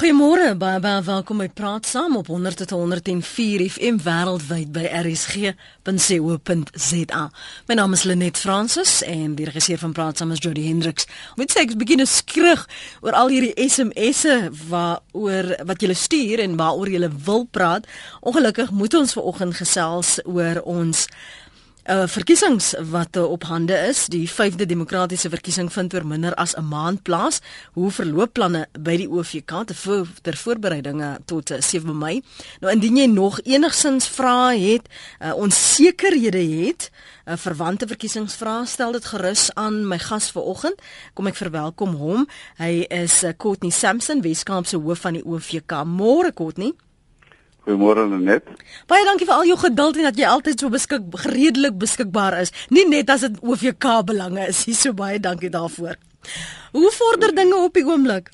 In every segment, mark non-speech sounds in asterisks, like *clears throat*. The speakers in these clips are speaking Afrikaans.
Goeiemôre, baie baie welkom by Praat Saam op 100.104 FM wêreldwyd by rsg.co.za. My naam is Lenet Fransis en die regisseur van Praat Saam is Jody Hendriks. Moet sê ek begin skrig oor al hierdie SMS'e waaroor wat julle stuur en waaroor julle wil praat. Ongelukkig moet ons vanoggend gesels oor ons uh verkiesings wat uh, op hande is. Die 5de demokratiese verkiesing vind oor minder as 'n maand plaas. Hoe verloop planne by die OVK te voor, ter voorbereidinge tot uh, 7 Mei? Nou indien jy nog enigsins vrae het, uh, onsekerhede het, uh, verwante verkiesingsvrae, stel dit gerus aan my gas vanoggend. Kom ek verwelkom hom. Hy is uh, Courtney Sampson, Weskaapse hoof van die OVK. Môre Courtney. Goeiemôre net. Baie dankie vir al jou geduld en dat jy altyd so beskik redelik beskikbaar is. Nie net as dit OVK belange is nie, so baie dankie daarvoor. Hoe vorder dinge op die oomblik?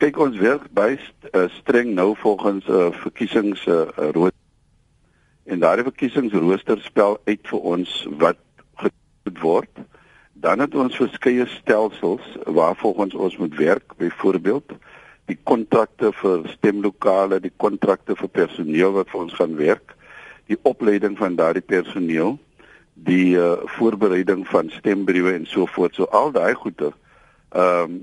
Kyk ons werk by uh, streng nou volgens 'n uh, eh, verkiesings uh, rooster. En daardie verkiesingsrooster spel uit vir ons wat gedoen word. Dan het ons verskeie stelsels waarvolgens ons moet werk, byvoorbeeld die kontrakte vir stemlokale, die kontrakte vir personeel wat vir ons gaan werk, die opleiding van daardie personeel, die uh, voorbereiding van stembriewe en so voort. So al daai goede ehm um,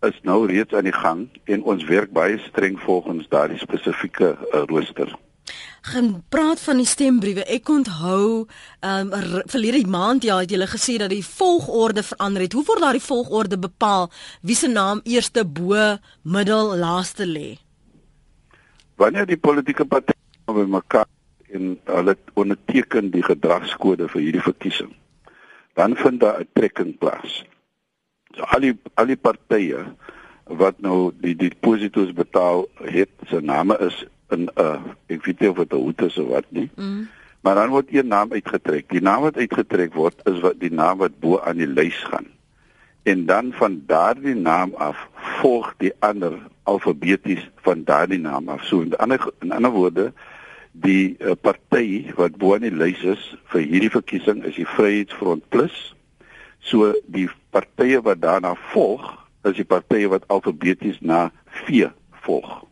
is nou reeds aan die gang en ons werk baie streng volgens daardie spesifieke uh, rooster gaan praat van die stembriewe. Ek onthou ehm um, verlede maand ja het julle gesê dat die volgorde verander het. Hoe word daardie volgorde bepaal? Wie se naam eerste bo, middel, laaste lê? Wanneer die politieke partye by mekaar en hulle onderteken die gedragskode vir hierdie verkiesing, dan vind daar 'n trekking plaas. So al die al die partye wat nou die deposito's betaal het, se name is in 'n uh, ek weet nie of dit 'n hoed is of wat nie. Mm. Maar dan word een naam uitgetrek. Die naam wat uitgetrek word is wat die naam wat bo aan die lys gaan. En dan van daardie naam af volg die ander alfabeties van daardie naam af. So in ander in ander woorde die uh, party wat bo aan die lys is vir hierdie verkiesing is die Vryheidsfront Plus. So die partye wat daarna volg, is die partye wat alfabeties na V volg.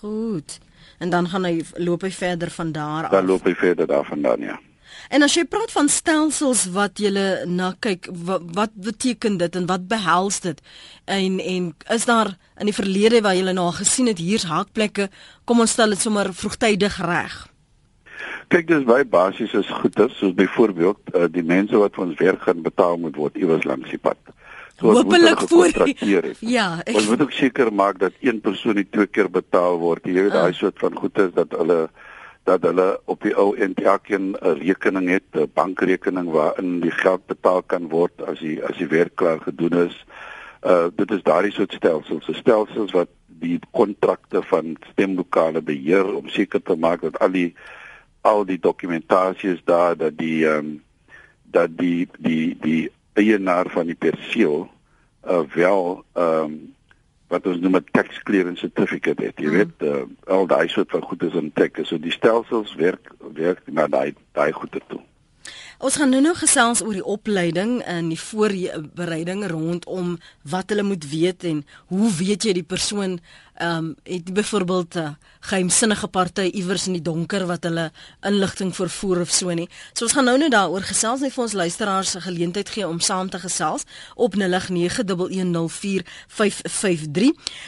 Goed. En dan gaan hy loop hy verder van daar af. Dan loop hy verder daarvandaan, ja. En as jy praat van stelsels wat jy na kyk, wat, wat beteken dit en wat behels dit? En en is daar in die verlede waar jy nou gesien het hier's haakplekke, kom ons stel dit sommer vroegtydig reg. Kyk, dis baie basies is goeder, soos byvoorbeeld uh, die mense wat vir ons werk gaan betaal moet word iewers langs die pad. So Hoopelik voor Ja, ek... ons moet ook seker maak dat een persoon nie twee keer betaal word. Jy weet daai uh. soort van goede is dat hulle dat hulle op die ou en elkeen 'n rekening het, 'n bankrekening waarin die geld betaal kan word as die as die werk klaar gedoen is. Uh dit is daardie soort stelsels, so stelsels wat die kontrakte van stemlokale beheer om seker te maak dat al die al die dokumentasie is daar dat die ehm um, dat die die die eienaar van die perseel uh, wel ehm um, wat ons noem 'n tax clearance certificate het. Jy mm. weet uh, al daai soort van goederes in tech. So die stelsels werk werk na daai daai goeder toe. Ons gaan nou nou gesels oor die opleiding en die voorbereiding rondom wat hulle moet weet en hoe weet jy die persoon ehm um, het byvoorbeeld 'n uh, geheimsinnige party iewers in die donker wat hulle inligting vervoer of so nie. So ons gaan nou nou daaroor gesels net vir ons luisteraars se geleentheid gee om saam te gesels op 0891104553.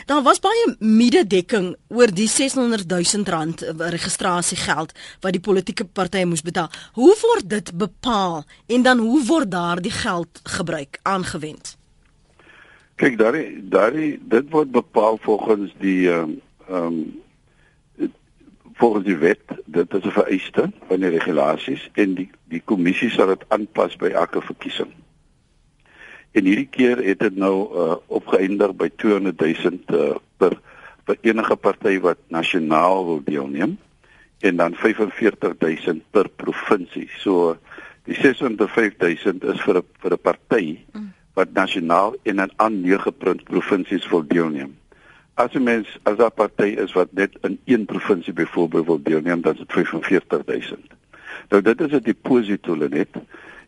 Daar was baie mededekking oor die 600 000 rand registrasiegeld wat die politieke partye moes betaal. Hoe word dit bepaal en dan hoe word daardie geld gebruik aangewend? Kyk daai daai dit word bepaal volgens die ehm um, volgens die wet, dit is 'n vereiste van die regulasies en die die kommissie sal dit aanpas by elke verkiesing. En hierdie keer het dit nou uh, opgeëindig by 200 000 uh, per vir enige party wat nasionaal wil deelneem en dan 45 000 per provinsie. So die 605 000 is vir 'n vir 'n party mm wat nasionaal en in aan 9 provinsies wil deelneem. As 'n mens as 'n party is wat net in een provinsie byvoorbeeld wil deelneem, dan is dit 45000. Nou dit is 'n deposito net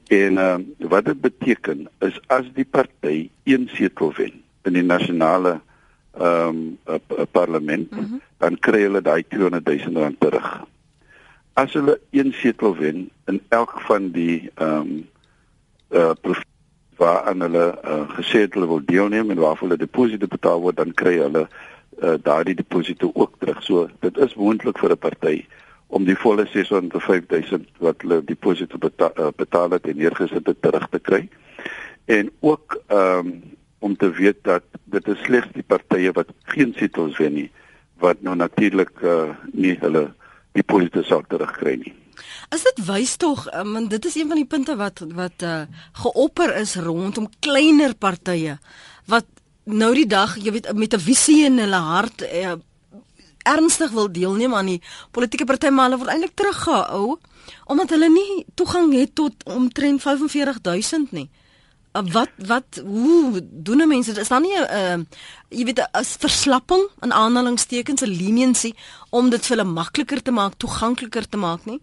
en uh, wat dit beteken is as die party een setel wen in die nasionale ehm um, parlement, mm -hmm. dan kry hulle daai 200 000 rand terug. As hulle een setel wen in elk van die ehm um, uh waar aan hulle uh, gesê het hulle wil deelneem en waarvoor hulle deposito betaal word, dan kry hulle uh, daardie deposito ook terug. So dit is moontlik vir 'n party om die volle 605000 wat hulle deposito betaal, uh, betaal het en neergesit het terug te kry. En ook ehm um, om te weet dat dit is slegs die partye wat geen setels wen nie wat nou natuurlik uh, nie hulle deposito sal terugkry nie. As dit wys tog, um, want dit is een van die punte wat wat uh, geopper is rondom kleiner partye wat nou die dag, jy weet, met 'n visie in hulle hart uh, ernstig wil deelneem aan die politieke party maar hulle word eintlik teruggehou omdat hulle nie toegang het tot omtrent 45000 nie. Uh, wat wat hoe doen mense dit is dan nie 'n uh, jy weet 'n verslapping in aanhalingstekens 'n leniency om dit vir hulle makliker te maak toegankliker te maak nie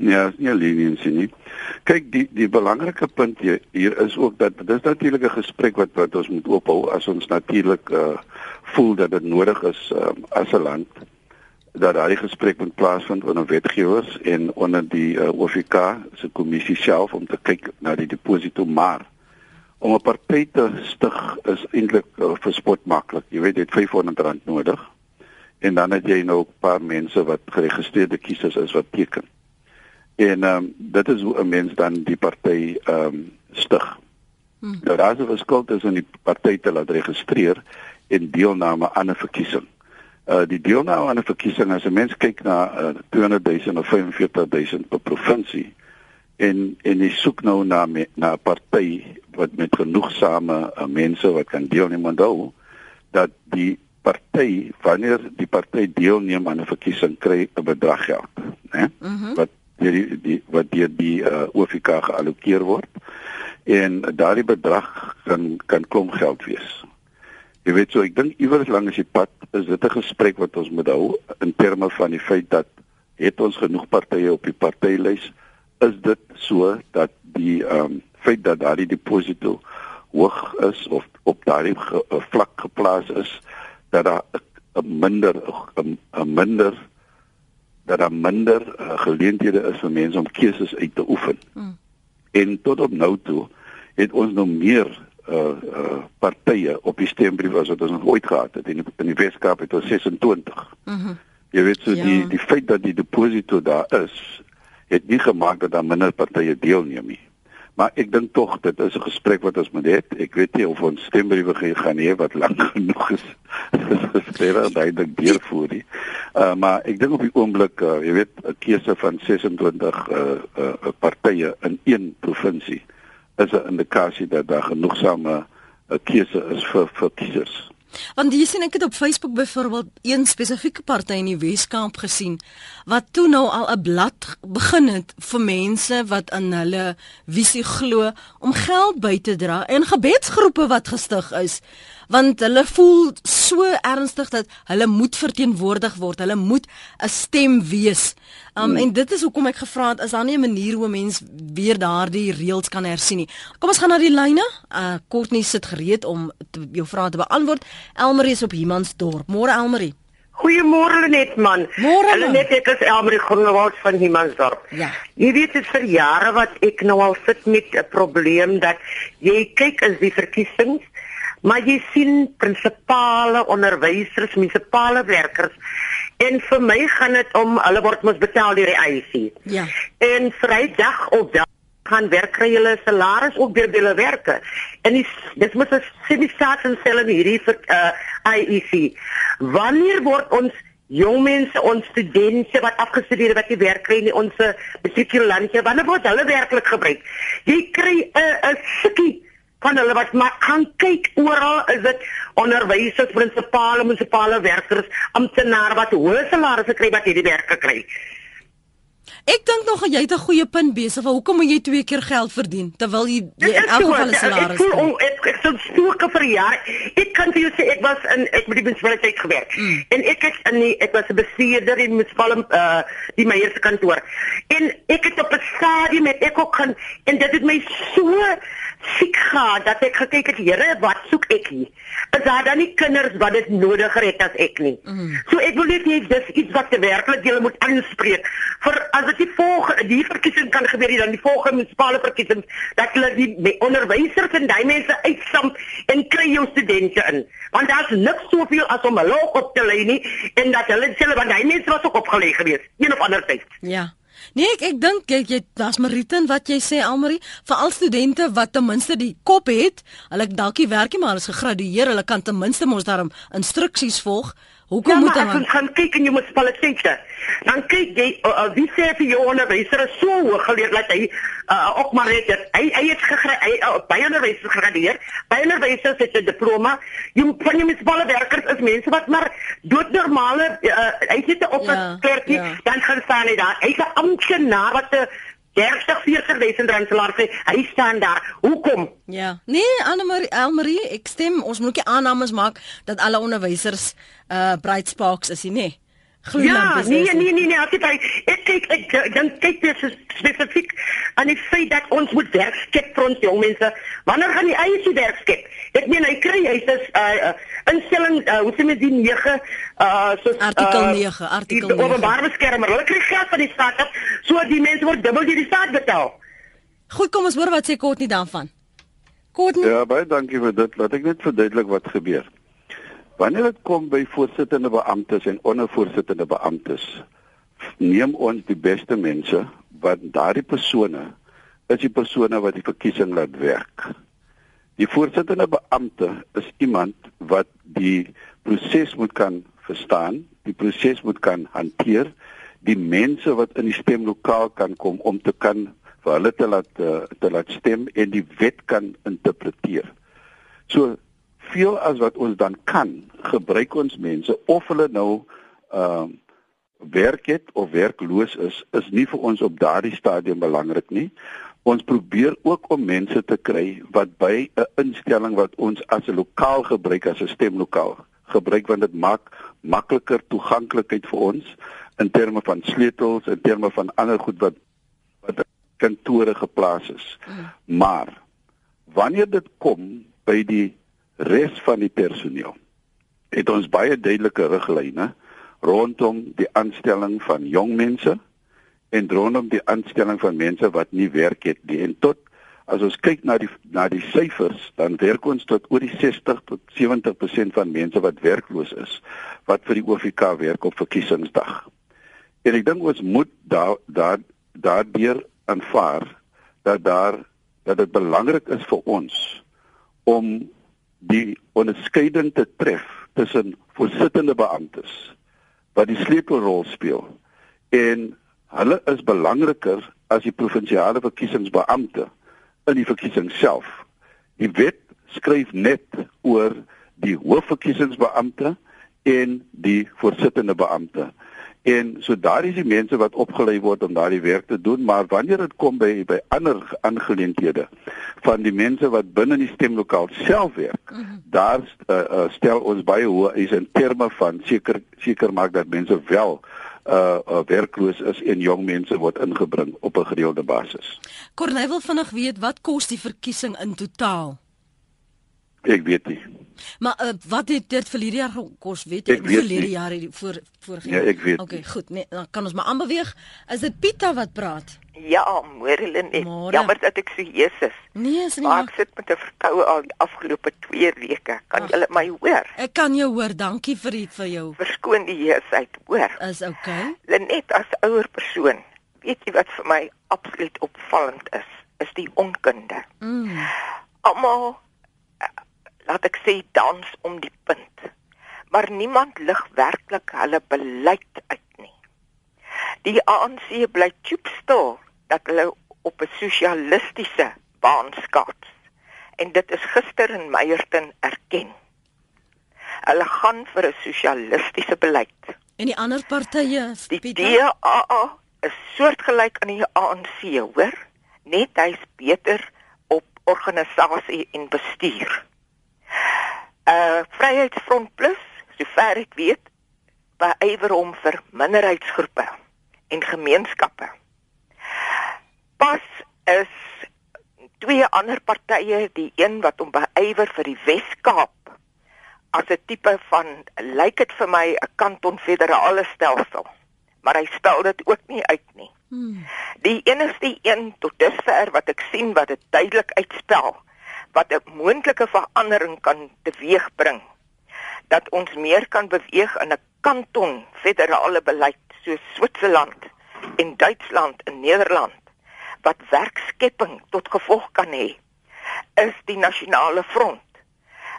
Ja, is nie leniency nie. Kyk, die die belangrike punt hier, hier is ook dat dis natuurlik 'n gesprek wat wat ons moet oophou as ons natuurlik uh voel dat dit nodig is um, as 'n land dat daai gesprek moet plaasvind onder wetgewers en onder die uh, OFK se kommissie self om te kyk na die deposito maar om 'n party te stig is eintlik uh, verspot maklik. Jy weet jy het R500 nodig en dan het jy nou 'n paar mense wat geregistreerde kiesers is wat teken. En ehm um, dit is hoe 'n mens dan die party ehm um, stig. Hmm. Nou daar is 'n verskil tussen die party te laat registreer en deelname aan 'n verkiesing. Uh die deelname aan 'n verkiesing as 'n mens kyk na uh, 200 000 of 45 000 per provinsie en en jy soek nou na me, na 'n party wat met genoegsame uh, mense wat kan deelneem onthou dat die party wanneer die party deelneem aan 'n verkiesing kry 'n bedrag geld, né? Mm -hmm. Wat deur die, die wat deur die uh, OFK geallokeer word en daardie bedrag kan kan klomp geld wees. Jy weet so ek dink iewers langs die pad is dit 'n gesprek wat ons moet hou in terme van die feit dat het ons genoeg partye op die partylys is dit so dat die ehm um, feit dat daardie deposito hoog is of op daardie ge, vlak geplaas is dat daar 'n minder 'n minder dat daar minder uh, geleenthede is vir mense om keuses uit te oefen. Hmm. En tot op nou toe het ons nog meer uh uh partye op die stembrief as wat ons nog ooit gehad het. In die, in die Weskaap het ons 26. Mhm. Mm Jy weet so ja. die die feit dat die deposito daar is, het nie gemaak dat daar minder partye deelneem nie. Maar ek dink tog dit is 'n gesprek wat ons moet hê. Ek weet nie of ons stembriewe gaan hê wat lank *laughs* genoeg is. Is baie duidelik deurvoer nie. Uh maar ek dink op die oomblik, uh, jy weet, 'n keuse van 26 uh uh partye in een provinsie is 'n indikasie dat daar genoegsame 'n uh, keuse is vir vir kiesers. Want jy sien ek het op Facebook byvoorbeeld een spesifieke party in die Weskaap gesien wat toe nou al 'n blad begin het vir mense wat in hulle visie glo om geld by te dra en gebedsgroepe wat gestig is want hulle voel so ernstig dat hulle moet verteenwoordig word hulle moet 'n stem wees um, hmm. en dit is hoekom ek gevra het is daar nie 'n manier hoe mens weer daardie reëls kan hersien nie kom ons gaan na die lyne uh, Courtney sit gereed om te, jou vrae te beantwoord Elmarie is op Humansdorp môre Elmarie Goeiemôre net man. Môre net ek is Elmarie Groenewald van Humansdorp. Ja. Jy weet dit vir jare wat ek nou al sit met 'n probleem dat jy kyk as die verkiesings maar jy sien prinsipale onderwysers, munisipale werkers en vir my gaan dit om hulle word mos betaal deur die IEC. Ja. En Vrydag op dag gaan werk kry hulle salaris ook deur hulle werke. En dis dis moet as sien die staat en sel in hierdie vir uh, IEC. Wanneer word ons jong mense, ons studente wat afgestudeer wat die werk kry in ons besieke landjie, wanneer word hulle werklik gebruik? Jy kry 'n uh, 'n uh, sukkie van hulle wat maar gaan kyk oral is dit onderwysers, prinsipale, munisipale werkers, amptenare wat hoë salarisse kry wat hierdie werke kry. Ek dink nog jy het 'n goeie punt besig. Hoekom moet jy twee keer geld verdien terwyl jy, jy in elk geval 'n salaris het? Ek voel ek ek so stoke vir jaar. Ek kan vir jou sê ek was in ek met die munisipaliteit gewerk. Mm. En ek het in die, ek was 'n bestuurder in munisipale uh die meier se kantoor. En ek het op 'n stadium met ek ook gaan en dit het my so siek gehad dat ek gekyk het, Here, wat soek ek hier? Is daar dan nie kinders wat dit nodiger het as ek nie? Mm. So ek wil net hê dis iets wat werklik jy moet aanspreek vir as dit die volgende die verkiesing kan gebeur dan die volgende munisipale verkiesing dat hulle die onderwysers en daai mense uitsam en kry jou studente in want daar's niks soveel as om log op te lê nie en dat hulle sê want daai mense was ook opgelê geweest een of ander tyd ja Nee, ek ek dink jy daar's Mariten wat jy sê Almarie, vir al studente wat ten minste die kop het, hulle dalk nie werk nie, maar hulle is gegradueer, hulle kan ten minste mos daarom instruksies volg. Hoekom ja, moet dan gaan kyk in jou munisipaliteite? Dan kyk jy uh, uh, wie sê vir jou onderwyser is so hoog geleer dat hy uh, ook maar net hy hy het hy uh, by onderwys gegradueer. By onderwysers het 'n diploma. Jy van die munisipale werkers is mense wat maar doodnormale uh, hy het 'n opleiding, ja, ja. dan gaan staan hy daar. Hy's 'n amptenaar wat 'n 30 40000 rand salaris sê hy staan daar. Hoekom? Ja. Nee, Anne-Marie, Elmarie, ek stem ons moet nie aannames maak dat alle onderwysers uh bright sparks is nie. Nee. Ja, nee, nee, nee, nee, ek kyk ek kyk ek dan kyk jy spesifiek aan die feit dat ons moet werk skep vir ons jong mense. Wanneer gaan die eie se werk skep? Ek meen hy kry hy is uh instelling uh, hoe sê mens die 9 uh so artikel 9 artikel 9 openbare beskermer hulle kry geld van die staat af so die mense word dubbel deur die staat betaal. Goed kom ons hoor wat sê kort nie daarvan. Kort ja baie dankie vir dit. Laat ek net verduidelik wat gebeur wanneer dit kom by voorsittende beamptes en ondervoorsittende beamptes neem ons die beste mense wat daardie persone is die persone wat die verkiesing laat werk Die voorsittende beampte is iemand wat die proses moet kan verstaan, die proses moet kan hanteer, die mense wat in die stemlokaal kan kom om te kan vir hulle te laat eh, te laat stem en die wet kan interpreteer. So veel as wat ons dan kan, gebruik ons mense of hulle nou ehm uh, werk het of werkloos is, is nie vir ons op daardie stadium belangrik nie. Ons probeer ook om mense te kry wat by 'n instelling wat ons as 'n lokaal gebruik as 'n stemlokaal gebruik want dit maak makliker toeganklikheid vir ons in terme van sleutels en terme van ander goed wat wat kantore geplaas is. Mm. Maar wanneer dit kom by die res van die personeel het ons baie duidelike riglyne rondom die aanstelling van jong mense en rondom die aanstelling van mense wat nie werk het nie en tot as ons kyk na die na die syfers dan werk ons tot oor die 60 tot 70% van mense wat werkloos is wat vir die OFK werk op verkiesingsdag. En ek dink ons moet daar daar daardeur aanvaar dat daar dat dit belangrik is vir ons om die onderskeiding te tref tussen voorsittende beamptes wat die sleutelrol speel en Hulle is belangriker as die provinsiale verkiesingsbeampte in die verkiesing self. Die wet skryf net oor die hoofverkiesingsbeampte en die voorsittende beampte. En so daar is die mense wat opgelei word om daardie werk te doen, maar wanneer dit kom by by ander aangeleenthede van die mense wat binne die stemlokaal self werk, mm -hmm. daar uh, uh, stel ons baie hoë eise in terme van seker seker maak dat mense wel uh, uh werkloos is en jong mense word ingebring op 'n gereelde basis. Corneil wil vinnig weet wat kos die verkiesing in totaal? Ek weet nie. Maar uh, wat het dit vir hierdie jaar gekos, weet jy? Vir hierdie jaar het voor voor Ja, ek weet. Okay, goed. Nee, dan kan ons maar aanbeweeg. Is dit Pita wat praat? Ja, môre net. Jammer dat ek so Jesus. Nee, is nie. Maar ek sit met 'n verkoue al die afgelope 2 weke. Kan julle my hoor? Ek kan jou hoor. Dankie vir die, vir jou. Verskoon die heesheid, hoor. Is okay. Lenet as ouer persoon, weet jy wat vir my absoluut opvallend is? Is die onkunde. Mm. Almal laat ek sê dans om die punt. Maar niemand lig werklik hulle beleid uit nie. Die ANC bly choopstil dat hulle op 'n sosialistiese baan skaats. En dit is gister in Meyerton erken. Hulle gaan vir 'n sosialistiese beleid. En die ander partye, die DA is soortgelyk aan die ANC, hoor? Net hy's beter op organisasie en bestuur. Uh Vryheidsfront Plus, sover ek weet, beywer hom vir minderheidsgroepe en gemeenskappe. Pas is twee ander partye, die een wat hom beywer vir die Wes-Kaap as 'n tipe van lyk dit vir my 'n kanton federale stelsel maar hy spel dit ook nie uit nie. Hmm. Die enigste een tot dusver wat ek sien wat dit duidelik uitspel wat 'n moontlike verandering kan teweegbring dat ons meer kan beweeg in 'n kanton federale beleid soos Switserland en Duitsland en Nederland wat werkskepping tot gevolg kan hê is die nasionale front.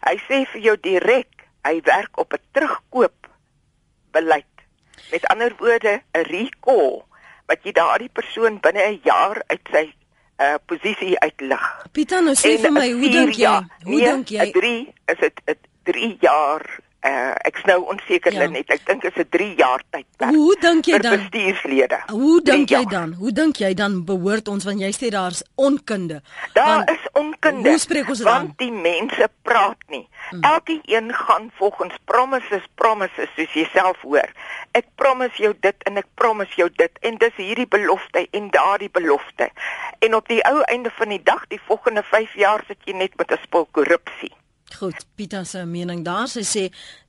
Hy sê vir jou direk hy werk op 'n terugkoop beleid Met ander woorde, 'n recall wat jy daardie persoon binne 'n jaar uit sy uh posisie uitlig. Pieter, nou sê vir my, hoe dink jy? Hoe nee, dink jy? 3 is dit 3 jaar uh ek's nou onseker ja. net. Ek dink dit is 'n 3 jaar tydperk. Hoe dink jy dan? Bestuurslede. Hoe dink jy dan? Hoe dink jy dan behoort ons want jy sê daar's onkunde. Daar want, is onkunde. Hoe spreek ons want dan? die mense praat nie. Hmm. Elke een gaan volgens promises, promises soos jy self hoor. Ek promise jou dit en ek promise jou dit en dis hierdie belofte en daardie belofte. En op die ou einde van die dag, die volgende 5 jaar sit jy net met 'n spul korrupsie. Goed, Pieter se mening daar, sy sê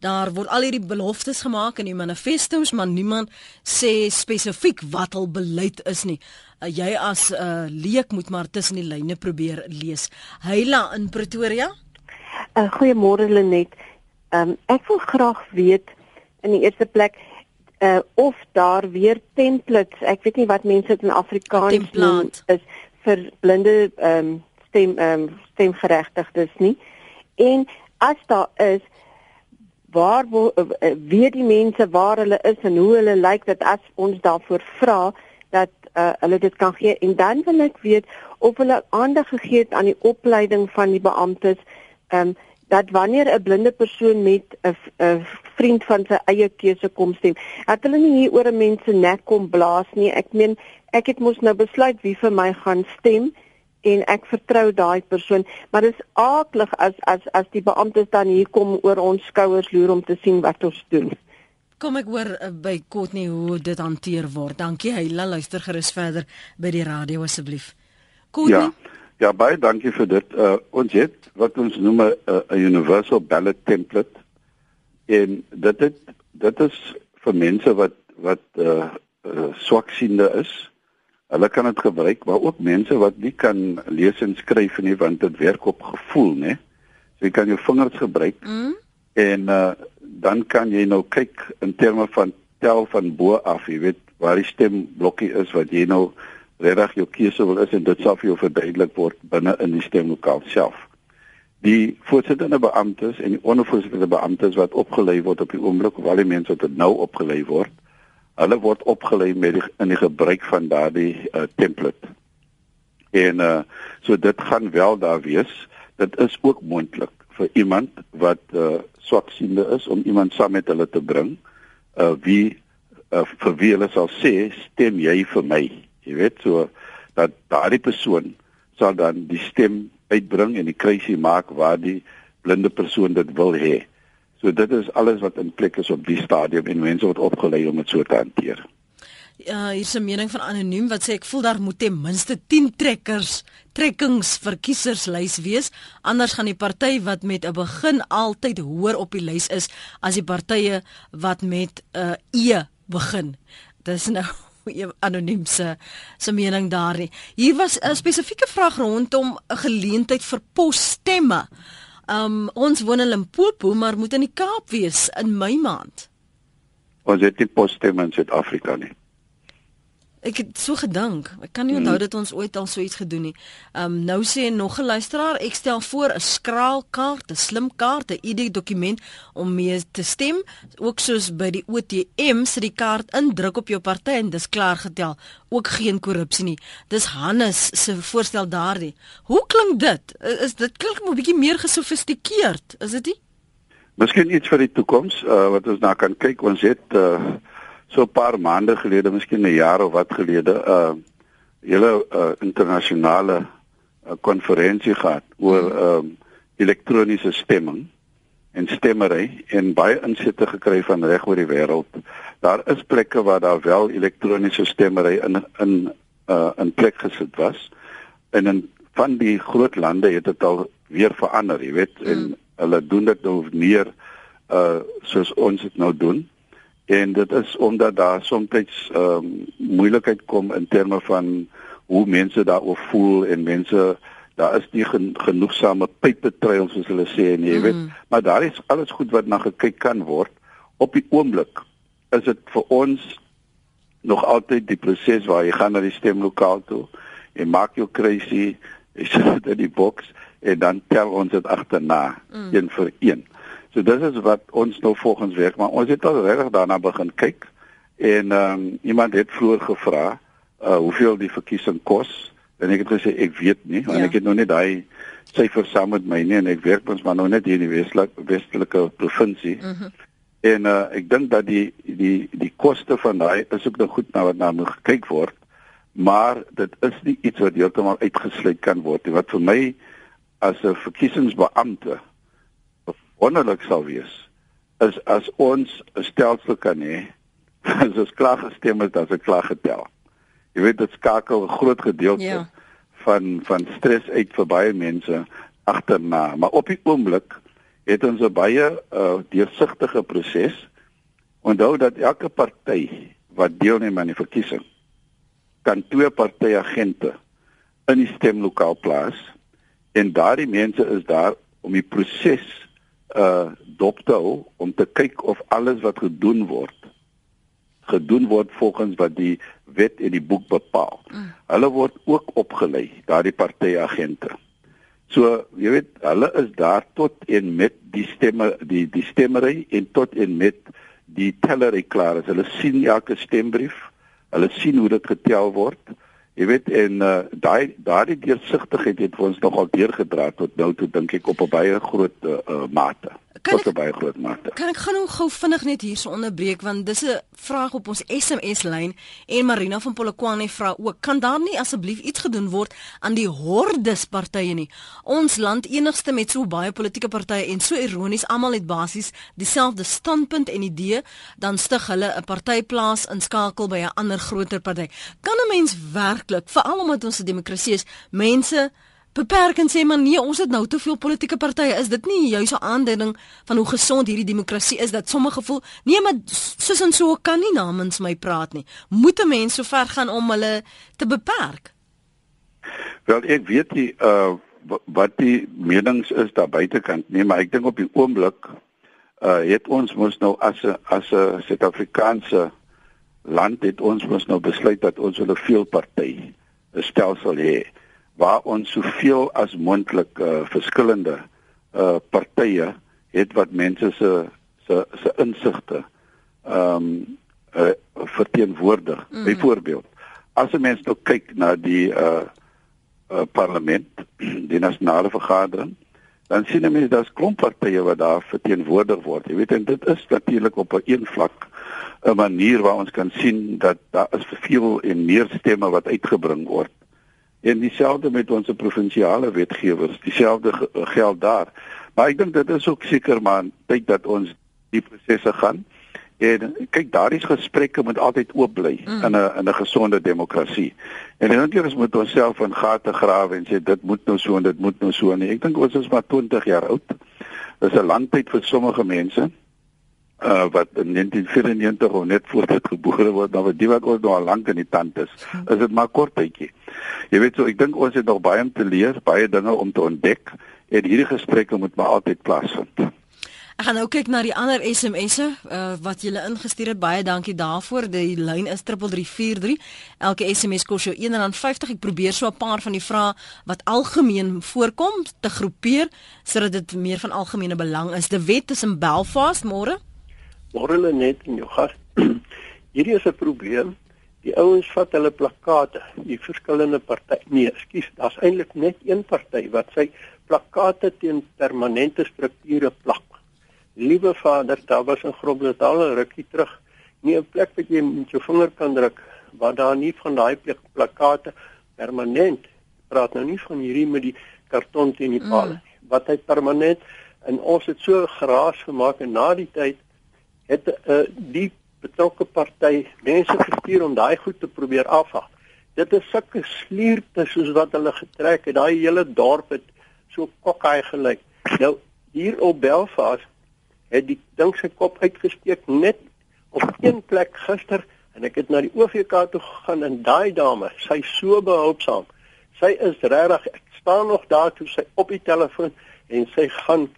daar word al hierdie beloftes gemaak in die manifestos, maar niemand sê spesifiek wat hul beleid is nie. Uh, jy as 'n uh, leek moet maar tussen die lyne probeer lees. Heila in Pretoria. Uh, Goeiemôre Lenet. Um, ek wil graag weet in die eerste plek uh, of daar weer templates, ek weet nie wat mense in Afrikaans noem is vir blinde um, stem um, stemgeregtigdes nie. En as daar is waar wo, uh, weet die mense waar hulle is en hoe hulle lyk dat as ons daarvoor vra dat uh, hulle dit kan gee en dan wil ek weet of hulle aandag gegee het aan die opleiding van die beamptes um, dat wanneer 'n blinde persoon met 'n vriend van sy eie keuse kom stem, dat hulle nie hier oor 'n mens se nek kom blaas nie. Ek meen, ek het mos nou besluit wie vir my gaan stem en ek vertrou daai persoon, maar dit is aaklig as as as die beamptes dan hier kom oor ons skouers loer om te sien wat ons doen. Kom ek hoor uh, by Kotnie hoe dit hanteer word. Dankie. Hy luister gerus verder by die radio asseblief. Kotnie. Ja. Ja, baie dankie vir dit. Uh ons het wat ons noem 'n uh, universal ballot template en dit het dit is vir mense wat wat uh, uh swaksiende is Hulle kan dit gebruik, maar ook mense wat nie kan lees en skryf nie want dit werk op gevoel, né? So jy kan jou vingers gebruik. Mm. En uh dan kan jy nou kyk in terme van tel van bo af, jy weet waar die stemblokkie is wat jy nou regtig jou keuse wil is en dit sal vir jou verduidelik word binne in die stemlokaal self. Die voorsittende beamptes en die ondervoorsittende beamptes wat opgelei word op die oomblik of al die mense wat nou opgelei word, hulle word opgelei met die, in die gebruik van daardie uh, template. En uh so dit gaan wel daar wees. Dit is ook moontlik vir iemand wat uh swaksiende is om iemand saam met hulle te bring uh wie uh, vir wie hulle sal sê stem jy vir my. Jy weet so dat daardie persoon sal dan die stem uitbring en die kruisie maak waar die blinde persoon dit wil hê. So dit is alles wat in plek is op die stadium en mense word opgelei om dit so te hanteer. Ja, hier is 'n mening van anoniem wat sê ek voel daar moet ten minste 10 trekkers, trekkings vir kieserslys wees, anders gaan die party wat met 'n begin altyd hoër op die lys is as die partye wat met 'n uh, E begin. Dis nou *laughs* anoniem se se mening daarin. Hier was 'n spesifieke vraag rondom 'n geleentheid vir posstemme. Um ons woon in Limpopo, maar moet in die Kaap wees in Mei maand. Ons het nie posstemme in Suid-Afrika nie. Ek het so gedink. Ek kan nie onthou hmm. dat ons ooit al so iets gedoen het. Um nou sê nog 'n luisteraar, ek stel voor 'n skraalkaart, 'n slim kaart, 'n ID-dokument om mee te stem, ook soos by die OTM, sit die kaart in, druk op jou party en dis klaar getel. Ook geen korrupsie nie. Dis Hannes se voorstel daardie. Hoe klink dit? Is dit klink 'n bietjie meer gesofistikeerd, is dit nie? Miskien iets vir die toekoms, uh, wat ons na kan kyk. Ons het uh so 'n paar maande gelede, miskien 'n jaar of wat gelede, 'n uh, hele uh, internasionale konferensie uh, gehad oor ehm uh, elektroniese stemming en stemmery en baie insette gekry van reg oor die wêreld. Daar is plekke waar daar wel elektroniese stemmery in in uh, in plek gesit was. En in van die groot lande het dit al weer verander, jy weet, mm. en hulle doen dit nou meer uh soos ons dit nou doen. En dit is omdat daar soms ehm um, moeilikheid kom in terme van hoe mense daaroor voel en mense daar is nie gen, genoegsame pypetreils soos hulle sê en jy mm. weet, maar daar is alles goed wat na gekyk kan word. Op die oomblik is dit vir ons nog altyd die proses waar jy gaan na die stemlokaal toe en maak jou kruisie *laughs* jy sit in die boks en dan tel ons dit agterna mm. een vir een. So dis is wat ons nou volgens werk, maar ons het al regtig daarna begin kyk en ehm um, iemand het vroeër gevra uh hoeveel die verkiesing kos en ek het gesê ek weet nie want ja. ek het nog net daai syfer saam met my nie en ek werk ons maar nou net hier in die westelike westelike provinsie. Mm -hmm. En uh ek dink dat die die die koste van daai is ook nog goed na wat na moet gekyk word maar dit is nie iets wat heeltemal uitgesluit kan word nie wat vir my as 'n verkiesingsbeampte wonderlik sou wees is as ons 'n stelsel kan hê *laughs* as ons klaar gestem het as ek klaar getel. Jy weet dit skakel 'n groot gedeelte ja. van van stres uit vir baie mense agterna. Maar op die oomblik het ons 'n baie uh, deursigtige proses. Onthou dat elke party wat deelneem aan die verkiesing kan twee party agente in die stemlokaal plaas en daardie mense is daar om die proses uh dop te hou om te kyk of alles wat gedoen word gedoen word volgens wat die wet en die boek bepaal. Mm. Hulle word ook opgelei daardie party agente. So, jy weet, hulle is daar tot en met die stemme die die stemmery en tot en met die tellery klaar is. Hulle sien elke stembrief hulle sien hoe dit getel word. Jy weet en uh, daai daardie deursigtigheid het ons nogal deurgedra tot nou toe dink ek op 'n baie groot uh, uh, mate kan tot 'n baie groot mate. Kan ek gaan nou gou vinnig net hierso onderbreek want dis 'n vraag op ons SMS lyn en Marina van Polokwane vra ook kan daar nie asseblief iets gedoen word aan die hordes partye nie. Ons land enigste met so baie politieke partye en so ironies almal het basies dieselfde standpunt en idee, dan stig hulle 'n partyplaas inskakel by 'n ander groter party. Kan 'n mens werklik, veral omdat ons 'n demokrasie is, mense beperk en sê maar nee, ons het nou te veel politieke partye. Is dit nie juis 'n aanduiding van hoe gesond hierdie demokrasie is dat sommige voel nee, maar soos en so kan nie namens my praat nie. Moet 'n mens so ver gaan om hulle te beperk? Wel, ek weet nie uh wat die menings is daar buitekant nie, maar ek dink op die oomblik uh het ons mos nou as 'n as 'n Suid-Afrikaanse land het ons mos nou besluit dat ons 'n veelparty stelsel hê waar ons soveel as moontlik uh, verskillende uh partye het wat mense se se se insigte ehm um, uh, verteenwoordig. Mm. Byvoorbeeld, as 'n mens nou kyk na die uh, uh parlement, *clears throat* die nasionale vergadering, dan sien 'n mens daar's klomp partye wat daar verteenwoordig word. Jy weet en dit is natuurlik op 'n een vlak 'n manier waar ons kan sien dat daar is veel en meer stemme wat uitgebring word en dieselfde met ons provinsiale wetgewers, dieselfde geld daar. Maar ek dink dit is ook seker maar tyd dat ons die prosesse gaan. En kyk, daardie gesprekke moet altyd oop bly mm. in 'n in 'n gesonde demokrasie. En dan dink ek ons moet onsself in gate grawe en sê dit moet nou so en dit moet nou so nie. Ek dink ons is maar 20 jaar oud. Dis 'n lang tyd vir sommige mense uh wat in 1994 of net voor dit gebore word, dan wat die wat ons nou al lank in die tand is, is dit maar kort tydjie. Jy weet so, ek dink ons het nog baie om te leer, baie dinge om te ontdek en hierdie gesprekke moet maar altyd plaasvind. Ek gaan nou kyk na die ander SMS'e uh, wat julle ingestuur het. Baie dankie daarvoor. Die lyn is 3343. Elke SMS kos jou R1.50. Ek probeer so 'n paar van die vrae wat algemeen voorkom te groepeer sodat dit meer van algemene belang is. Die wet is in Belfast môre. Lê net in jou gas. *clears throat* Hierdie is 'n probleem. Die ouens vat hulle plakate, die verskillende partye. Nee, ekskuus, daar's eintlik net een party wat sy plakate teen permanente strukture plak. Liewe Vader, daar was 'n Groblersdal rukkie terug nie 'n plek wat jy met jou vinger kan druk waar daar nie van daai plakate permanent praat nou nie van hierdie met die karton teen die paal mm. wat hy permanent en ons het so geraas gemaak en na die tyd het uh, die betrokke party mense gestuur om daai goed te probeer afhaal. Dit is sulke slierte soos wat hulle getrek het. Daai hele dorp het so kokkai gelyk. Nou hier op Belfast het die ding sy kop uitgesteek net op een plek gister en ek het na die OVK toe gegaan en daai dame, sy so behulpsaam. Sy is regtig, ek staan nog daar toe sy op die telefoon en sy gaan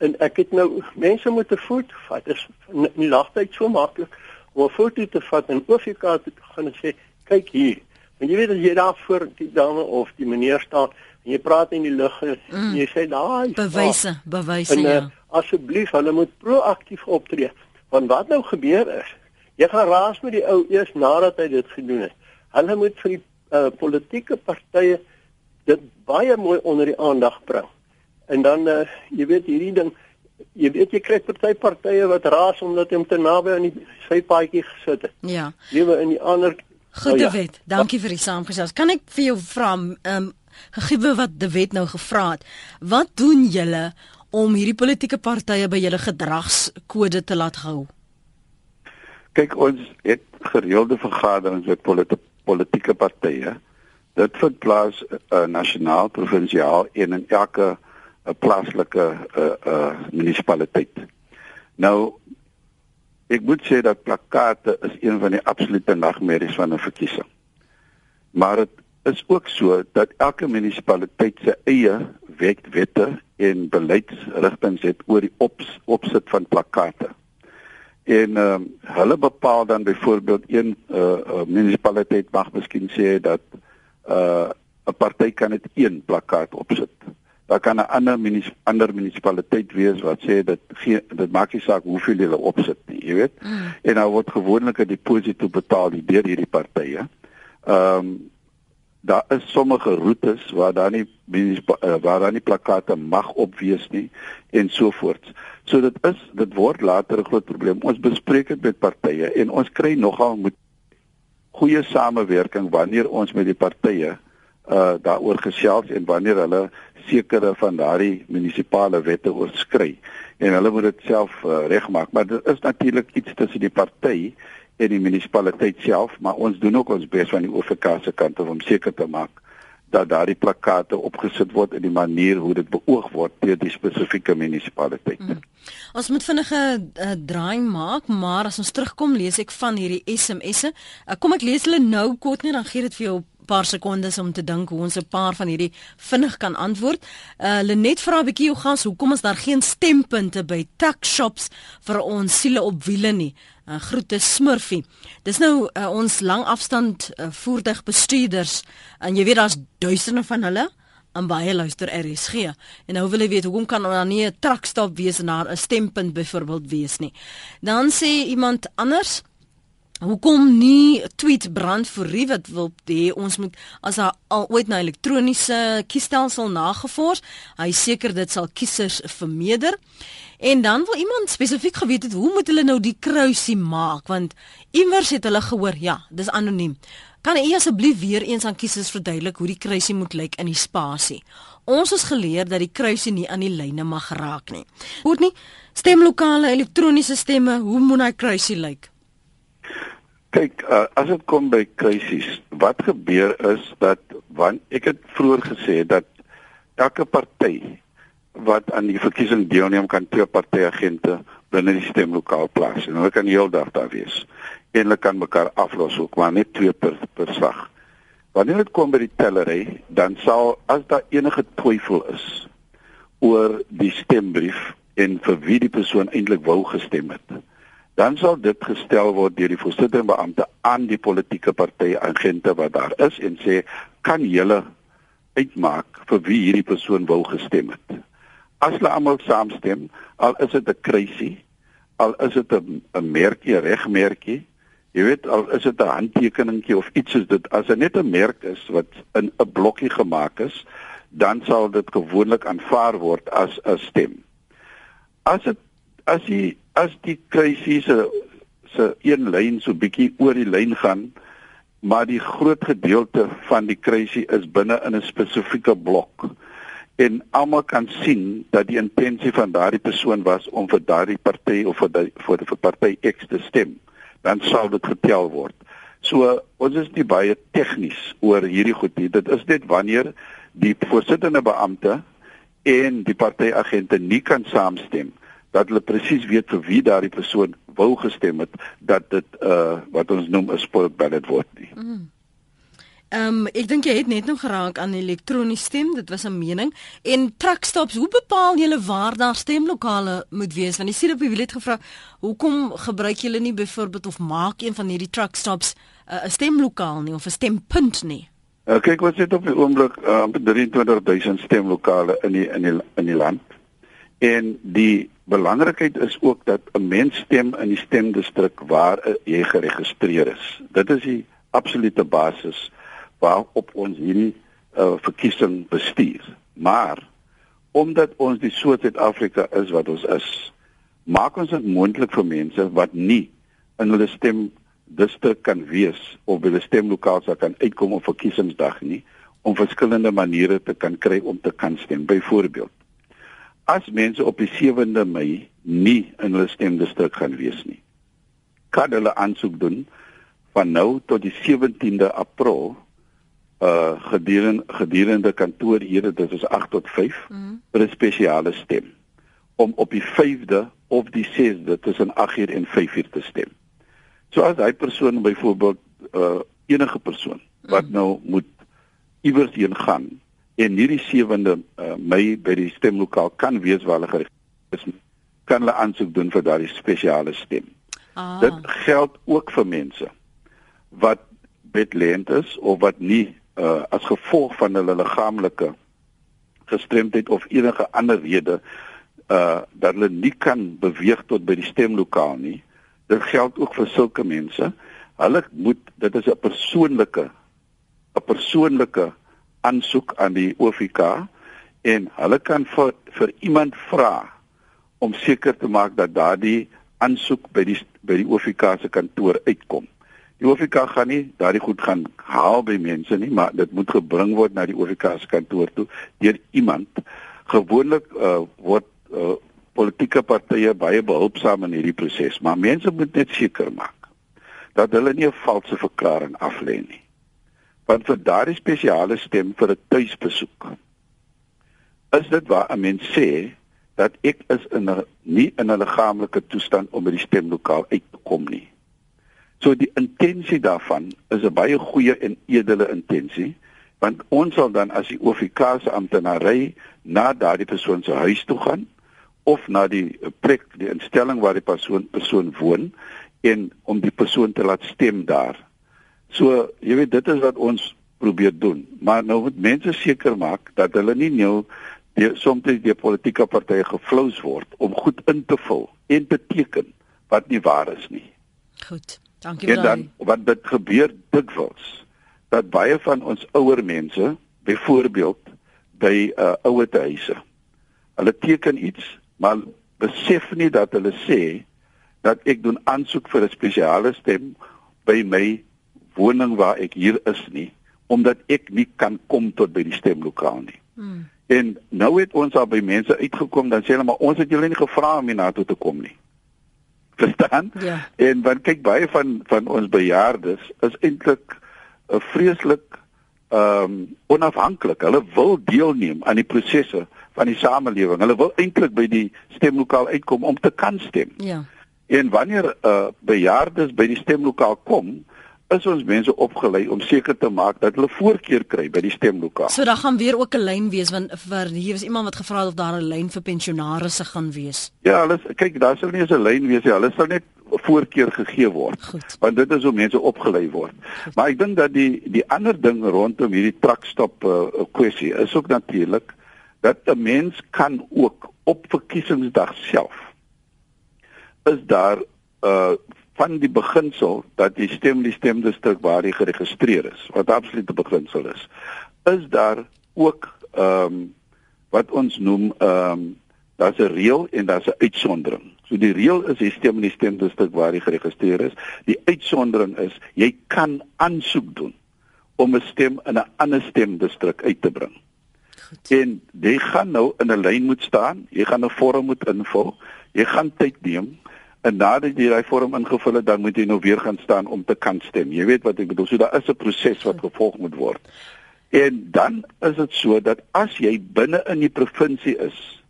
en ek het nou mense moet 'n foto vat. Dit is nie lagtyd so maklik om 'n foto te vat en OVK te gaan en sê kyk hier. En jy weet as jy daar voor die dame of die meneer staan en jy praat in die lug en mm. jy sê daai bewyse, bewyse en, ja. Uh, asseblief hulle moet proaktief optree. Want wat nou gebeur is, jy gaan raas met die ou eers nadat hy dit gedoen het. Hulle moet vir die uh, politieke partye dit baie mooi onder die aandag bring. En dan uh, jy weet hierdie ding jy weet jy kry party partye wat raas omdat hy om te naby aan die sy paadjie gesit het. Ja. Lewe in die ander Goeie oh, ja. wet. Dankie vir die saamgesels. Kan ek vir jou vra ehm um, gegee wat die wet nou gevra het. Wat doen julle om hierdie politieke partye by julle gedragskode te laat hou? Kyk ons het gereelde vergaderings met politi politieke partye. Dit vind plaas uh, nasionaal, provinsiaal en in elke 'n plaaslike uh uh munisipaliteit. Nou ek moet sê dat plakate is een van die absolute nagmerries van 'n verkiesing. Maar dit is ook so dat elke munisipaliteit sy eie wet wette en beleidsrigtinge het oor die ops, opsit van plakate. En uh, hulle bepaal dan byvoorbeeld een uh, uh munisipaliteit mag miskien sê dat uh 'n party kan net een plakkaat opsit daar kan 'n ander munis ander munisipaliteit wees wat sê dit gee dit maak nie saak hoeveel hulle opsit nie, jy weet. Mm. En nou word gewoonlik 'n deposito betaal deur hierdie partye. Ehm um, daar is sommige roetes waar daar nie uh, waar daar nie plakate mag op wees nie en so voort. So dit is dit word later 'n groot probleem. Ons bespreek dit met partye en ons kry nogal met goeie samewerking wanneer ons met die partye uh daaroor gesels en wanneer hulle sekere van daardie munisipale wette oorskry en hulle moet dit self uh, regmaak maar dit is natuurlik iets tussen die party en die munisipaliteit self maar ons doen ook ons bes van die OVK se kant om seker te maak dat daardie plakate opgesit word in die manier hoe dit beoog word deur die spesifieke munisipaliteit. Hmm. Ons moet vinnige uh, draai maak, maar as ons terugkom lees ek van hierdie SMS'e. Uh, kom ek lees hulle nou kort net dan gee dit vir jou paar sekondes om te dink hoe ons 'n paar van hierdie vinnig kan antwoord. Uh Lenet vra 'n bietjie hoe gaan se hoekom is daar geen stempunte by tax shops vir ons siele op wiele nie. Uh groete Smurfie. Dis nou uh, ons langafstand uh, voertuigbestuurders en jy weet daar's duisende van hulle en baie luister RSG. En nou wil jy weet hoekom kan daar nie 'n truckstop wees en daar 'n stempunt byvoorbeeld wees nie. Dan sê iemand anders Hoekom nie tweet brand vir wie wat wil hê ons moet as hy al ooit na elektroniese kiesstelsel nagevors, hy seker dit sal kiesers vermeerder. En dan wil iemand spesifiek geweet het hoe moet hulle nou die kruisie maak want iewers het hulle gehoor ja, dis anoniem. Kan u asseblief weer eens aan kiesers verduidelik hoe die kruisie moet lyk in die spasie? Ons is geleer dat die kruisie nie aan die lyne mag raak nie. Hoor nie, stemlokale elektroniese stemme, hoe moet hy kruisie lyk? Kyk, uh, as dit kom by krisis, wat gebeur is dat want ek het vroeër gesê dat elke party wat aan die verkiesing deelneem kan twee partyagente binne die stemlokaal plaas en hulle kan heeldag daar wees. En hulle kan mekaar aflos ook maar net twee per per slag. Wanneer dit kom by die tellery, dan sal as daar enige twyfel is oor die stembrief en vir wie die persoon eintlik wou gestem het, dan sal dit gestel word deur die voorsitter beampte aan die politieke party agente wat daar is en sê kan julle uitmaak vir wie hierdie persoon wil gestem het. As hulle almal saamstem, al is dit 'n kruisie, al is dit 'n 'n merkie, regmerkie, jy weet al is dit 'n handtekeningkie of iets soos dit, as dit net 'n merk is wat in 'n blokkie gemaak is, dan sal dit gewoonlik aanvaar word as 'n stem. As dit as die as die kruisie se se een lyn so bietjie oor die lyn gaan, maar die groot gedeelte van die kruisie is binne in 'n spesifieke blok. En almal kan sien dat die intensie van daardie persoon was om vir daardie party of vir die, vir die party X te stem. Dan sal dit getel word. So ons is nie baie tegnies oor hierdie goed nie. Dit is net wanneer die voorsittende beampte en die partyagente nie kan saamstem dat hulle presies weet vir wie daardie persoon wou gestem het dat dit uh wat ons noem 'n spoiled ballot word nie. Mm. Ehm um, ek dink jy het net nog geraak aan elektroniese stem, dit was 'n mening en truckstops, hoe bepaal julle waar daar stemlokale moet wees? Want die sien op die wiel het gevra, hoekom gebruik julle nie byvoorbeeld of maak een van hierdie truckstops uh, 'n stemlokaal nie of 'n stempunt nie? Uh, kyk wat sit op die oomblik uh, 23000 stemlokale in die in die in die land. En die belangrikheid is ook dat 'n mens stem in die stemdistrik waar uh, jy geregistreer is. Dit is die absolute basis waarop ons hierdie uh, verkiesing bestuur. Maar omdat ons die soort Suid-Afrika is wat ons is, maak ons dit moontlik vir mense wat nie in hulle stem distrik kan wees of by 'n stemlokaal sou kan uitkom op verkiesingsdag nie om verskillende maniere te kan kry om te kan stem. Byvoorbeeld, as mense op die 7de Mei nie in hulle stemdistrik gaan wees nie, kan hulle aansoek doen van nou tot die 17de April uh gedurende gedurende kantoorure dit is 8 tot 5 mm. vir 'n spesiale stem om op die 5de of die 6de tussen 8uur en 5uur te stem. So as hy persoon byvoorbeeld uh enige persoon wat mm. nou moet iewers heen gaan en hierdie 7de uh, Mei by die stemlokaal kan wees waar hulle is kan hulle aansoek doen vir daardie spesiale stem. Ah. Dit geld ook vir mense wat bedlend is of wat nie uh as gevolg van hulle liggaamlike gestremdheid of enige ander rede uh dat hulle nie kan beweeg tot by die stemlokaal nie dit geld ook vir sulke mense. Hulle moet dit is 'n persoonlike 'n persoonlike aansoek aan die OFK en hulle kan vir vir iemand vra om seker te maak dat daardie aansoek by die by die OFK se kantoor uitkom. Die OFK gaan nie daardie goed gaan haal by mense nie, maar dit moet gebring word na die OFK se kantoor toe deur iemand. Gewoonlik uh, word uh, politieke partye baie behulpsaam in hierdie proses, maar mense moet net seker maak dat hulle nie 'n valse verklaring aflê nie. Want vir daardie spesiale stem vir 'n tuisbesoek is dit waar 'n mens sê dat ek is in 'n nie in 'n liggaamlike toestand om by die stemlokaal uit te kom nie. So die intensie daarvan is 'n baie goeie en edele intensie want ons sal dan as die OFK se amptenary na daardie persoon se huis toe gaan of na die plek die instelling waar die persoon persoon woon en om die persoon te laat stem daar. So, jy weet dit is wat ons probeer doen. Maar nou moet mense seker maak dat hulle nie nou die soms die politieke partye geflous word om goed in te vul en beteken wat nie waar is nie. Goed. Dankie baie. En dan wat dit gebeur dikwels dat baie van ons ouer mense byvoorbeeld by uh, ouer huise hulle teken iets maar besef nie dat hulle sê dat ek doen aansoek vir 'n spesiale stem by my woning waar ek hier is nie omdat ek nie kan kom tot by die stemlokaal nie. Hmm. En nou het ons al by mense uitgekom dan sê hulle maar ons het julle nie gevra om hier na toe te kom nie. *laughs* Verstaan? Ja. En want kyk baie van van ons bejaardes is eintlik 'n uh, vreeslik ehm um, onafhanklik. Hulle wil deelneem aan die prosesse van die samelewing. Hulle wil eintlik by die stemlokaal uitkom om te kan stem. Ja. En wanneer 'n uh, bejaardes by die stemlokaal kom, is ons mense opgelei om seker te maak dat hulle voorkeur kry by die stemlokaal. So daar gaan weer ook 'n lyn wees want vir hier is iemand wat gevra het of daar 'n lyn vir pensionaarsse gaan wees. Ja, hulle kyk, daar sal nie eens 'n lyn wees nie. Hulle sal net voorkeur gegee word. Goed. Want dit is hoe mense opgelei word. Goed. Maar ek dink dat die die ander ding rondom hierdie truckstop uh, kwessie is ook natuurlik dat 'n mens kan ook op verkiesingsdag self is daar uh van die beginsel dat die stem die stemdistrik waar jy geregistreer is wat absolute beginsel is is daar ook ehm um, wat ons noem ehm um, Daar's 'n reël en daar's 'n uitsondering. So die reël is jy stem in die stemdistrik waar jy geregistreer is. Die uitsondering is jy kan aansoek doen om 'n stem in 'n ander stemdistrik uit te bring. Goed. En jy gaan nou in 'n lyn moet staan, jy gaan 'n vorm moet invul, jy gaan tyd neem en nadat jy daai vorm ingevul het, dan moet jy nou weer gaan staan om te kan stem. Jy weet wat ek bedoel. So daar is 'n proses wat gevolg moet word. En dan is dit so dat as jy binne in die provinsie is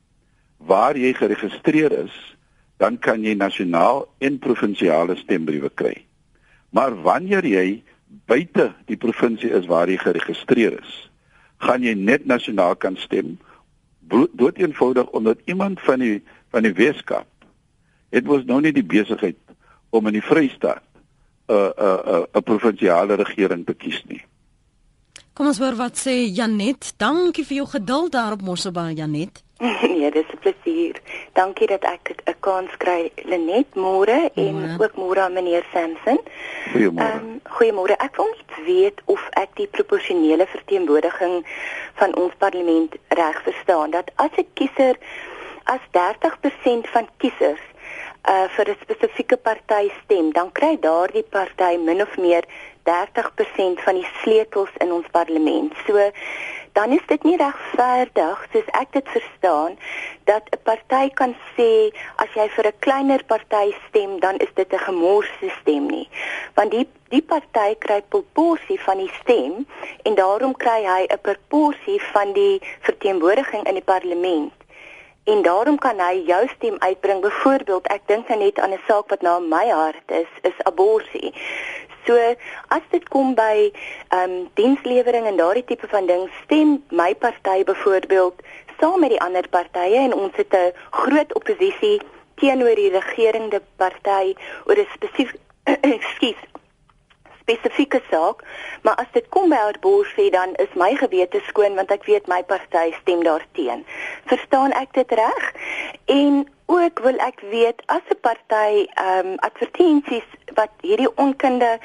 waar jy geregistreer is, dan kan jy nasionaal en provinsiale stembriewe kry. Maar wanneer jy buite die provinsie is waar jy geregistreer is, gaan jy net nasionaal kan stem. Dood eenvoudig omdat iemand van die van die Weskaap het mos nou nie die besigheid om in die Vrystaat 'n 'n 'n 'n provinsiale regering te kies nie. Kom ons hoor wat sê Janet. Dankie vir jou geduld daar op Mosselbaai Janet. *laughs* nee, dis 'n plesier. Dankie dat ek 'n kans kry. Lenet môre en ja. ook môre aan meneer Samson. Goeiemôre. Um, goeiemôre. Ek wil net weet of ek die proporsionele verteenwoordiging van ons parlement reg verstaan dat as 'n kiezer as 30% van kiesers uh vir 'n spesifieke party stem, dan kry daardie party min of meer 30% van die sleutels in ons parlement. So dan is dit nie regverdig soos ek dit verstaan dat 'n party kan sê as jy vir 'n kleiner party stem dan is dit 'n gemorste stem nie want die die party kry 'n proporsie van die stem en daarom kry hy 'n proporsie van die verteenwoordiging in die parlement en daarom kan hy jou stem uitbring. Byvoorbeeld ek dink nou net aan 'n saak wat nou my hart is is abortus. So as dit kom by ehm um, dienslewering en daardie tipe van ding, stem my party byvoorbeeld saam met die ander partye en ons het 'n groot oppositie teenoor die regerende party oor 'n spesifiek *clears throat* ekskuus spesifieke saak, maar as dit kom by abortus dan is my gewete skoon want ek weet my party stem daarteen. Verstaan ek dit reg? En ook wil ek weet as 'n party ehm um, advertensies wat hierdie onkunde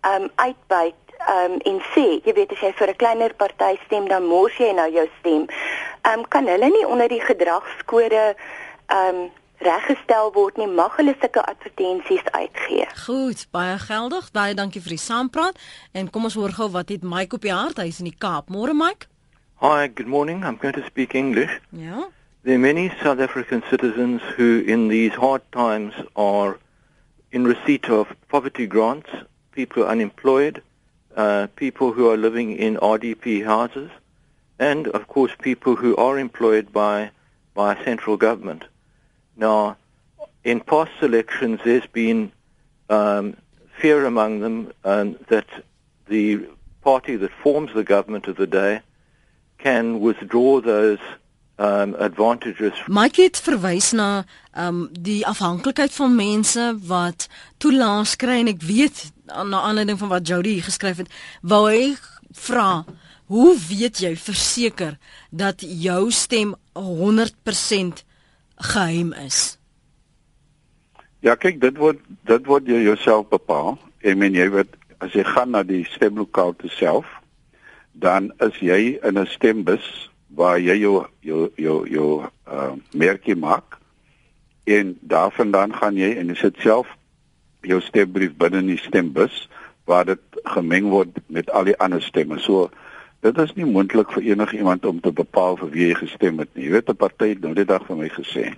ehm um, uitbuit ehm um, en sê, jy weet as jy vir 'n kleiner party stem dan mors jy nou jou stem. Ehm um, kan hulle nie onder die gedragskode ehm um, reggestel word nie, mag hulle sulke advertensies uitgee. Goed, baie geldig. Baie dankie vir die saampraat en kom ons hoor gou wat het Mike op die hart. Hy's in die Kaap. Môre Mike. Hi, good morning. I'm going to speak English. Ja. There are many South African citizens who, in these hard times, are in receipt of poverty grants, people unemployed, uh, people who are living in RDP houses, and, of course, people who are employed by, by central government. Now, in past elections, there's been um, fear among them um, that the party that forms the government of the day can withdraw those um advantages. Mike het verwys na um die afhanklikheid van mense wat toelaas kry en ek weet na aanleiding van wat Jody geskryf het, wou hy vra, hoe weet jy verseker dat jou stem 100% geheim is? Ja, kyk, dit word dit word jy jouself bepaal. Ek meen jy word as jy gaan na die stemlokaal self, dan is jy in 'n stembus waar jy jou jou jou jou uh merkie maak en daarvandaan gaan jy en jy sit self jou stembrief binne in die stembus waar dit gemeng word met al die ander stemme. So dit is nie moontlik vir enige iemand om te bepaal vir wie jy gestem het nie. Jy weet 'n party het nou die dag vir my gesê.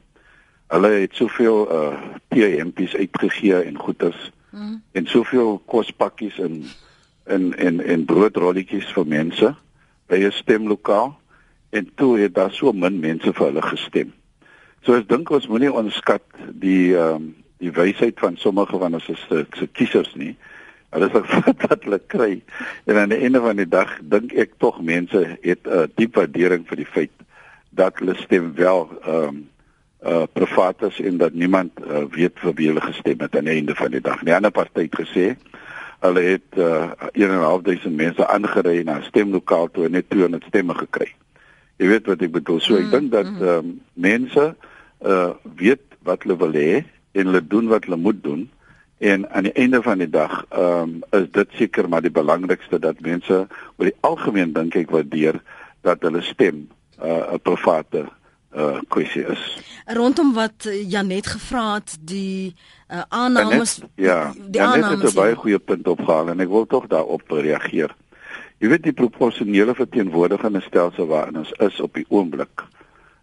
Hulle het soveel uh TMP's uitgegee en goeders mm. en soveel kospakkies en en en en broodrolletjies vir mense by 'n stemlokaal en toe het daar so min mense vir hulle gestem. So ek dink ons moenie onskat die ehm um, die wysheid van sommige van ons se se kiesers nie. Hulle sê wat *laughs* hulle kry en aan die einde van die dag dink ek tog mense het 'n uh, diep waardering vir die feit dat hulle stem wel ehm um, uh privaat is en dat niemand uh, weet vir wie hulle gestem het aan die einde van die dag. Die ander party het gesê hulle het uh 1.500 mense aangery na 'n stemlokaal toe en net 200 stemme gekry. Jy weet wat ek bedoel. So ek mm, dink dat mm. ehm um, mense uh weet wat hulle wil hê en hulle doen wat hulle moet doen en aan die einde van die dag ehm um, is dit seker maar die belangrikste dat mense oor die algemeen dink ek waardeer dat hulle stem uh 'n private uh kwessie is. Rondom wat Janet gevra het, die uh aannames Janet, Ja, die aannames het 'n baie goeie punt opgehaal en ek wil tog daarop reageer. Jy weet die proporsionele verteenwoordigende stelsel waarin ons is op die oomblik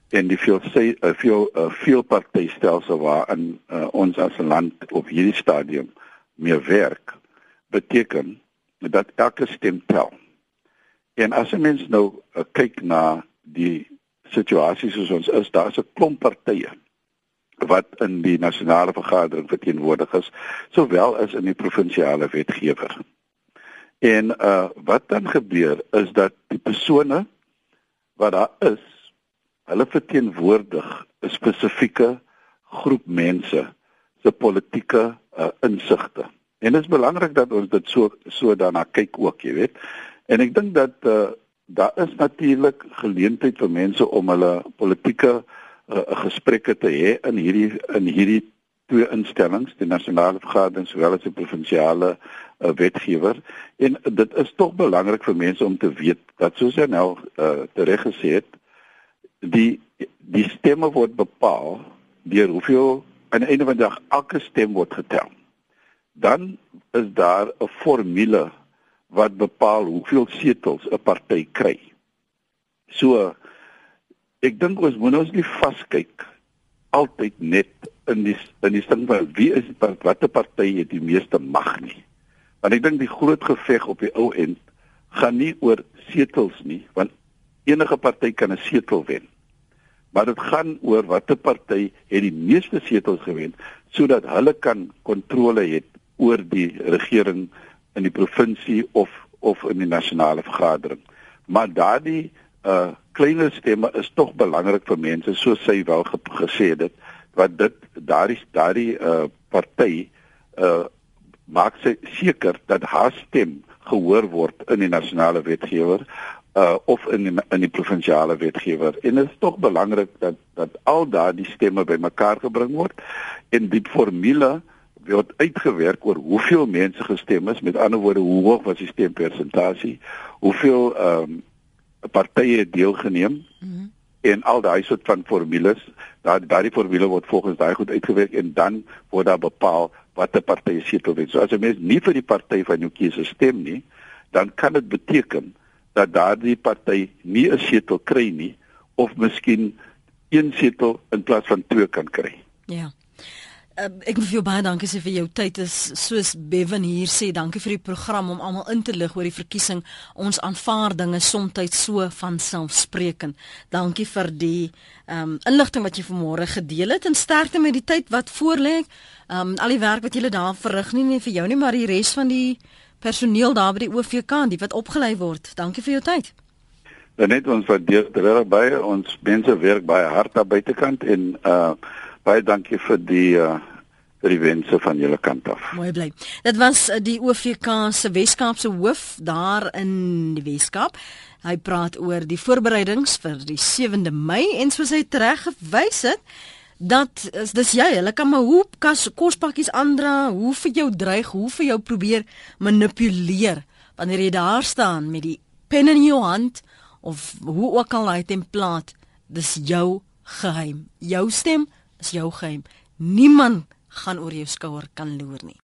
en die veel sê uh, veel uh, veel partytelsel waarin uh, ons as 'n land op hierdie stadium meer werk beteken dat elke stem tel. En as 'n mens nou uh, kyk na die situasie soos ons is, daar's 'n klomp partye wat in die nasionale vergadering verteenwoordig is, sowel as in die provinsiale wetgewer. En uh wat dan gebeur is dat die persone wat daar is, hulle verteenwoordig 'n spesifieke groep mense se politieke uh, insigte. En dit is belangrik dat ons dit so so daarna kyk ook, jy weet. En ek dink dat uh daar is natuurlik geleentheid vir mense om hulle politieke uh, gesprekke te hê in hierdie in hierdie twee instellings, die nasionale vergadering sowel as die provinsiale uh, wetgewer. En dit is tog belangrik vir mense om te weet dat soos hy nou uh, tereg gesê het, die die stemme word bepaal deur hoeveel aan die einde van die dag elke stem word getel. Dan is daar 'n formule wat bepaal hoeveel setels 'n party kry. So ek dink ons moet ons nie vaskyk altyd net in die in die ding van wie is watter party het die meeste mag nie. Want ek dink die groot geveg op die ou end gaan nie oor setels nie, want enige party kan 'n setel wen. Maar dit gaan oor watter party het die meeste setels gewen sodat hulle kan kontrole het oor die regering in die provinsie of of in die nasionale vergadering. Maar daardie uh kleiner stemme is tog belangrik vir mense soos sy wel ge gesê het wat dit daardie daardie uh party uh maak seker dat haar stem gehoor word in die nasionale wetgewer uh of in die, in die provinsiale wetgewer. En dit is tog belangrik dat dat al daardie stemme bymekaar gebring word en die formule word uitgewerk oor hoeveel mense gestem is, met ander woorde hoe hoog was die stempersentasie, hoeveel ehm um, partye het deelgeneem mm -hmm. en al daai soort van formules, daai daai formule word volgens daai goed uitgewerk en dan word daar bepaal watter party setel het. So as 'n mens nie vir die party van jou keuse stem nie, dan kan dit beteken dat daardie party nie 'n setel kry nie of miskien een setel in plaas van twee kan kry. Ja. Uh, ek wil vir jou baie dankie sê vir jou tyd. Is soos Bevan hier sê dankie vir die program om almal in te lig oor die verkiesing. Ons aanvaar dinge soms so van selfspreekend. Dankie vir die um, inligting wat jy vanmôre gedeel het. En sterkte met die tyd wat voorlê. Um, al die werk wat julle daar verrig nie net vir jou nie maar die res van die personeel daar by die OVK die wat opgelei word dankie vir jou tyd net ons waardeer terwyl by ons mense werk baie hard daar buitekant en uh baie dankie vir die uh vir die wense van julle kant af. Mooi bly. Dit was uh, die OVK se Weskaapse hoof daar in die Weskaap. Hy praat oor die voorbereidings vir die 7de Mei en soos hy reg gewys het dat is dis jy, hulle kan maar hoe kas kospakkies aandra, hoe vir jou dreig, hoe vir jou probeer manipuleer wanneer jy daar staan met die pen in jou hand of hoe ook al hy templaat, dis jou geheim. Jou stem is jou geheim. Niemand gaan oor jou skouer kan loer nie.